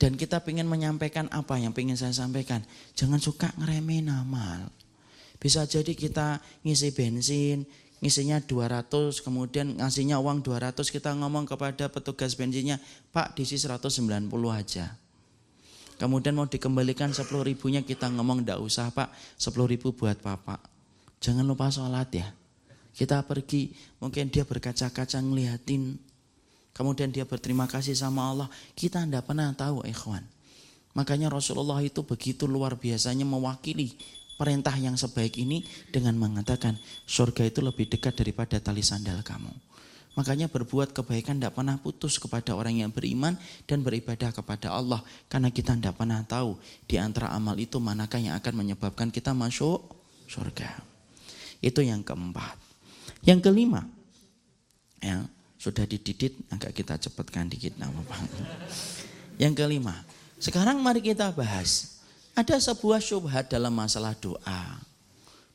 Dan kita ingin menyampaikan apa yang ingin saya sampaikan. Jangan suka ngeremehin amal. Bisa jadi kita ngisi bensin, ngisinya 200, kemudian ngasihnya uang 200, kita ngomong kepada petugas bensinnya, Pak diisi 190 aja. Kemudian mau dikembalikan 10 ribunya kita ngomong ndak usah Pak, 10 ribu buat Bapak. Jangan lupa sholat ya. Kita pergi, mungkin dia berkaca-kaca ngeliatin Kemudian dia berterima kasih sama Allah. Kita tidak pernah tahu ikhwan. Makanya Rasulullah itu begitu luar biasanya mewakili perintah yang sebaik ini dengan mengatakan surga itu lebih dekat daripada tali sandal kamu. Makanya berbuat kebaikan tidak pernah putus kepada orang yang beriman dan beribadah kepada Allah. Karena kita tidak pernah tahu di antara amal itu manakah yang akan menyebabkan kita masuk surga. Itu yang keempat. Yang kelima, ya, sudah dididit, agak kita cepatkan dikit nama Pak. Yang kelima, sekarang mari kita bahas. Ada sebuah syubhat dalam masalah doa.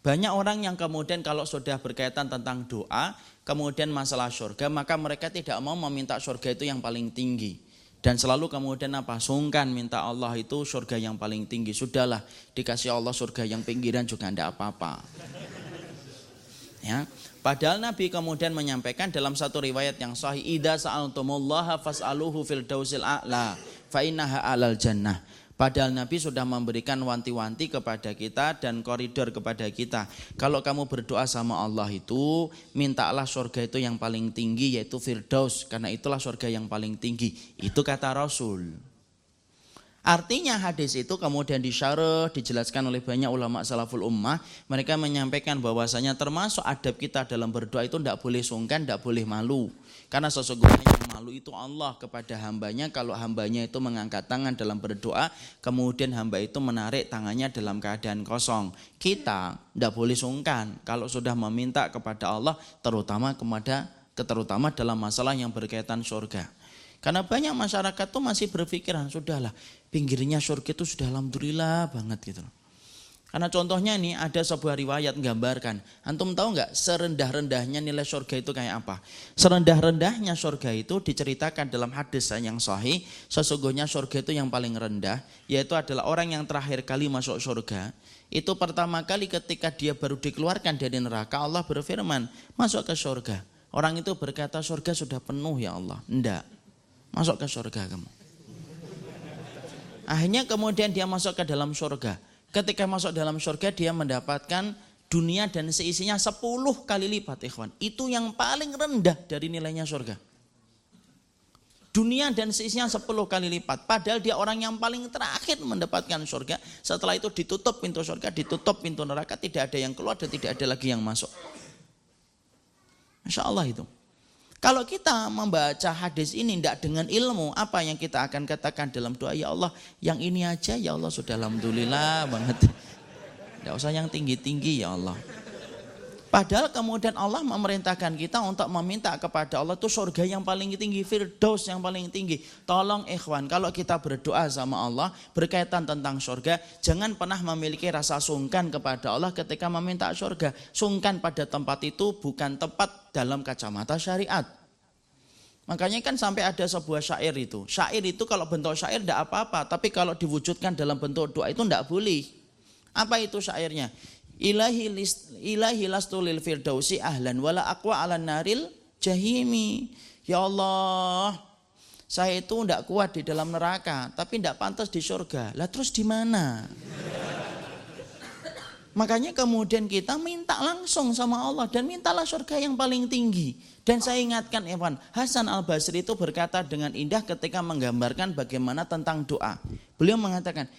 Banyak orang yang kemudian kalau sudah berkaitan tentang doa, kemudian masalah surga, maka mereka tidak mau meminta surga itu yang paling tinggi. Dan selalu kemudian apa? Sungkan minta Allah itu surga yang paling tinggi. Sudahlah, dikasih Allah surga yang pinggiran juga tidak apa-apa. Ya, Padahal Nabi kemudian menyampaikan dalam satu riwayat yang sahih, "Idza sa'altumullaha fas'aluhu fil dausil a'la, fa innaha 'alal jannah." Padahal Nabi sudah memberikan wanti-wanti kepada kita dan koridor kepada kita. Kalau kamu berdoa sama Allah itu, mintalah surga itu yang paling tinggi yaitu Firdaus karena itulah surga yang paling tinggi. Itu kata Rasul. Artinya hadis itu kemudian disyarah, dijelaskan oleh banyak ulama salaful ummah. Mereka menyampaikan bahwasanya termasuk adab kita dalam berdoa itu tidak boleh sungkan, tidak boleh malu. Karena sesungguhnya yang malu itu Allah kepada hambanya kalau hambanya itu mengangkat tangan dalam berdoa, kemudian hamba itu menarik tangannya dalam keadaan kosong. Kita tidak boleh sungkan kalau sudah meminta kepada Allah, terutama kepada terutama dalam masalah yang berkaitan surga. Karena banyak masyarakat tuh masih berpikiran, sudahlah pinggirnya surga itu sudah alhamdulillah banget gitu Karena contohnya nih ada sebuah riwayat menggambarkan. Antum tahu nggak serendah-rendahnya nilai surga itu kayak apa? Serendah-rendahnya surga itu diceritakan dalam hadis yang sahih. Sesungguhnya surga itu yang paling rendah. Yaitu adalah orang yang terakhir kali masuk surga. Itu pertama kali ketika dia baru dikeluarkan dari neraka Allah berfirman masuk ke surga. Orang itu berkata surga sudah penuh ya Allah. Enggak masuk ke surga kamu. Akhirnya kemudian dia masuk ke dalam surga. Ketika masuk dalam surga dia mendapatkan dunia dan seisinya 10 kali lipat ikhwan. Itu yang paling rendah dari nilainya surga. Dunia dan seisinya 10 kali lipat. Padahal dia orang yang paling terakhir mendapatkan surga. Setelah itu ditutup pintu surga, ditutup pintu neraka. Tidak ada yang keluar dan tidak ada lagi yang masuk. Masya Allah itu. Kalau kita membaca hadis ini tidak dengan ilmu, apa yang kita akan katakan dalam doa, ya Allah, yang ini aja ya Allah sudah alhamdulillah banget. Tidak usah yang tinggi-tinggi ya Allah. Padahal kemudian Allah memerintahkan kita untuk meminta kepada Allah itu surga yang paling tinggi, firdaus yang paling tinggi. Tolong ikhwan, kalau kita berdoa sama Allah berkaitan tentang surga, jangan pernah memiliki rasa sungkan kepada Allah ketika meminta surga. Sungkan pada tempat itu bukan tepat dalam kacamata syariat. Makanya kan sampai ada sebuah syair itu. Syair itu kalau bentuk syair tidak apa-apa, tapi kalau diwujudkan dalam bentuk doa itu tidak boleh. Apa itu syairnya? Ilahi list, ilahi lastu lil firdausi ahlan wala aqwa ala naril jahimi. Ya Allah, saya itu tidak kuat di dalam neraka, tapi tidak pantas di surga. Lah terus di mana? Makanya kemudian kita minta langsung sama Allah dan mintalah surga yang paling tinggi. Dan saya ingatkan Evan, Hasan Al Basri itu berkata dengan indah ketika menggambarkan bagaimana tentang doa. Beliau mengatakan,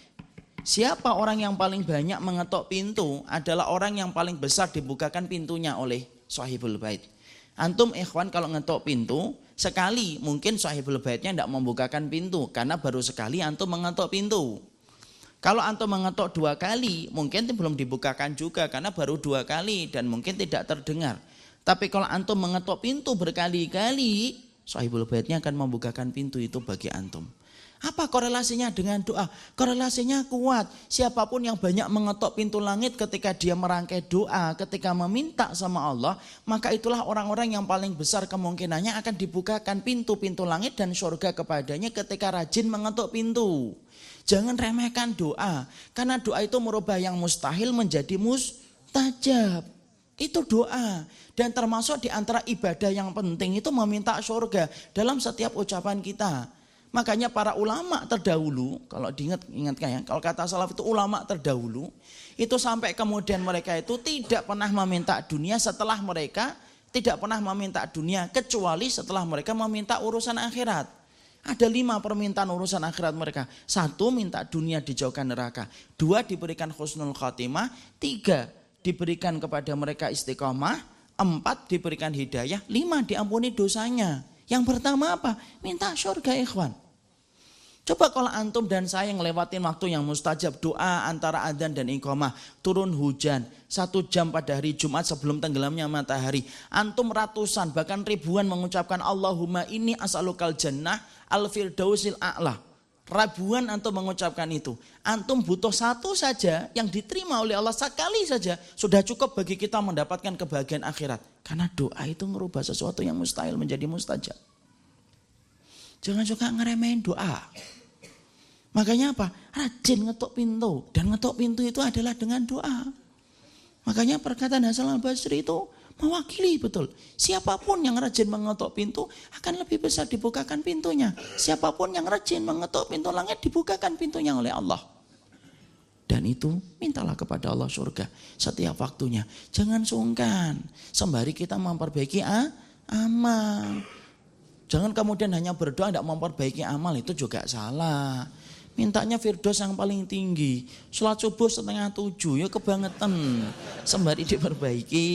siapa orang yang paling banyak mengetok pintu adalah orang yang paling besar dibukakan pintunya oleh sahibul bait. Antum ikhwan kalau ngetok pintu, sekali mungkin sahibul baitnya tidak membukakan pintu karena baru sekali antum mengetok pintu. Kalau antum mengetok dua kali, mungkin belum dibukakan juga karena baru dua kali dan mungkin tidak terdengar. Tapi kalau antum mengetok pintu berkali-kali, sahibul baitnya akan membukakan pintu itu bagi antum. Apa korelasinya dengan doa? Korelasinya kuat. Siapa pun yang banyak mengetok pintu langit ketika dia merangkai doa, ketika meminta sama Allah, maka itulah orang-orang yang paling besar kemungkinannya akan dibukakan pintu-pintu langit dan surga kepadanya ketika rajin mengetok pintu. Jangan remehkan doa, karena doa itu merubah yang mustahil menjadi mustajab. Itu doa. Dan termasuk di antara ibadah yang penting itu meminta surga dalam setiap ucapan kita. Makanya para ulama terdahulu, kalau diingat ingatkan ya, kalau kata salaf itu ulama terdahulu, itu sampai kemudian mereka itu tidak pernah meminta dunia setelah mereka tidak pernah meminta dunia kecuali setelah mereka meminta urusan akhirat. Ada lima permintaan urusan akhirat mereka. Satu, minta dunia dijauhkan neraka. Dua, diberikan khusnul khatimah. Tiga, diberikan kepada mereka istiqomah. Empat, diberikan hidayah. Lima, diampuni dosanya. Yang pertama apa? Minta surga ikhwan. Coba kalau antum dan saya yang lewatin waktu yang mustajab doa antara adzan dan iqamah turun hujan satu jam pada hari Jumat sebelum tenggelamnya matahari antum ratusan bahkan ribuan mengucapkan Allahumma ini as'alukal jannah al firdausil a'la ribuan antum mengucapkan itu antum butuh satu saja yang diterima oleh Allah sekali saja sudah cukup bagi kita mendapatkan kebahagiaan akhirat karena doa itu merubah sesuatu yang mustahil menjadi mustajab jangan suka ngeremehin doa Makanya apa? Rajin ngetok pintu. Dan ngetok pintu itu adalah dengan doa. Makanya perkataan Hasan al-Basri itu mewakili betul. Siapa pun yang rajin mengetok pintu akan lebih besar dibukakan pintunya. Siapa pun yang rajin mengetok pintu langit dibukakan pintunya oleh Allah. Dan itu mintalah kepada Allah surga setiap waktunya. Jangan sungkan. Sembari kita memperbaiki ah, amal. Jangan kemudian hanya berdoa tidak memperbaiki amal itu juga salah. Mintanya Firdaus yang paling tinggi. Sholat subuh setengah tujuh, ya kebangetan. Sembari diperbaiki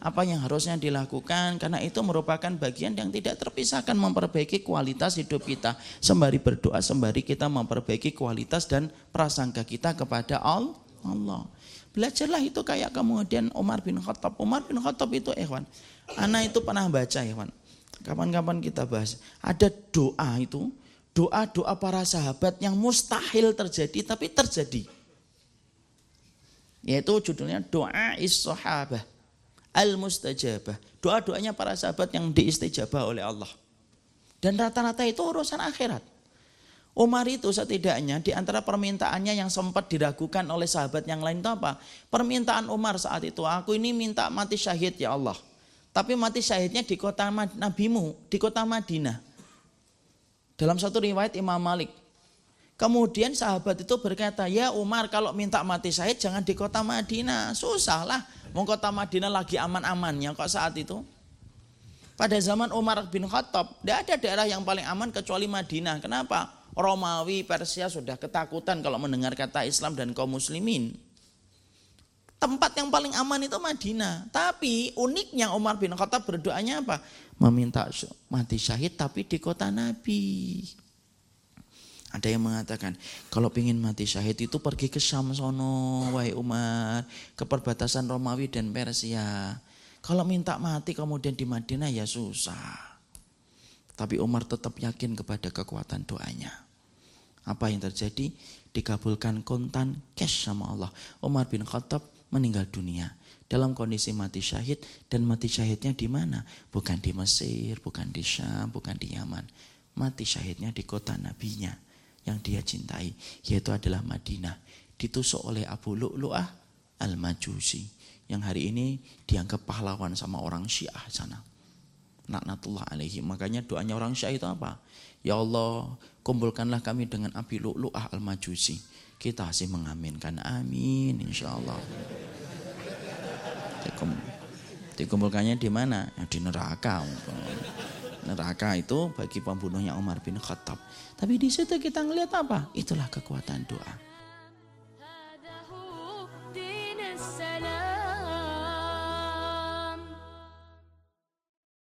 apa yang harusnya dilakukan. Karena itu merupakan bagian yang tidak terpisahkan memperbaiki kualitas hidup kita. Sembari berdoa, sembari kita memperbaiki kualitas dan prasangka kita kepada Allah. Belajarlah itu kayak kemudian Umar bin Khattab. Umar bin Khattab itu ikhwan. Anak itu pernah baca ikhwan. Kapan-kapan kita bahas. Ada doa itu doa-doa para sahabat yang mustahil terjadi tapi terjadi. Yaitu judulnya doa is-sahabah al-mustajabah. Doa-doanya para sahabat yang diistijabah oleh Allah. Dan rata-rata itu urusan akhirat. Umar itu setidaknya di antara permintaannya yang sempat diragukan oleh sahabat yang lain itu apa? Permintaan Umar saat itu, aku ini minta mati syahid ya Allah. Tapi mati syahidnya di kota nabimu, di kota Madinah. Dalam satu riwayat Imam Malik. Kemudian sahabat itu berkata, ya Umar kalau minta mati syahid jangan di kota Madinah. Susah lah, mau kota Madinah lagi aman-amannya kok saat itu. Pada zaman Umar bin Khattab, tidak ada daerah yang paling aman kecuali Madinah. Kenapa? Romawi, Persia sudah ketakutan kalau mendengar kata Islam dan kaum muslimin. Tempat yang paling aman itu Madinah. Tapi uniknya Umar bin Khattab berdoanya apa? Meminta mati syahid tapi di kota Nabi. Ada yang mengatakan, kalau ingin mati syahid itu pergi ke Syam sono, wahai Umar, ke perbatasan Romawi dan Persia. Kalau minta mati kemudian di Madinah ya susah. Tapi Umar tetap yakin kepada kekuatan doanya. Apa yang terjadi? Dikabulkan kontan cash sama Allah. Umar bin Khattab meninggal dunia dalam kondisi mati syahid dan mati syahidnya di mana? Bukan di Mesir, bukan di Syam, bukan di Yaman. Mati syahidnya di kota nabinya yang dia cintai, yaitu adalah Madinah. Ditusuk oleh Abu Lu'lu'ah Al-Majusi yang hari ini dianggap pahlawan sama orang Syiah sana. Naknatullah alaihi. Makanya doanya orang Syiah itu apa? Ya Allah, kumpulkanlah kami dengan Abi Lu'lu'ah Al-Majusi. Kita masih mengaminkan. Amin insyaallah. Dikum, dikumpulkannya di mana? Ya, di neraka. Neraka itu bagi pembunuhnya Umar bin Khattab. Tapi di situ kita ngelihat apa? Itulah kekuatan doa.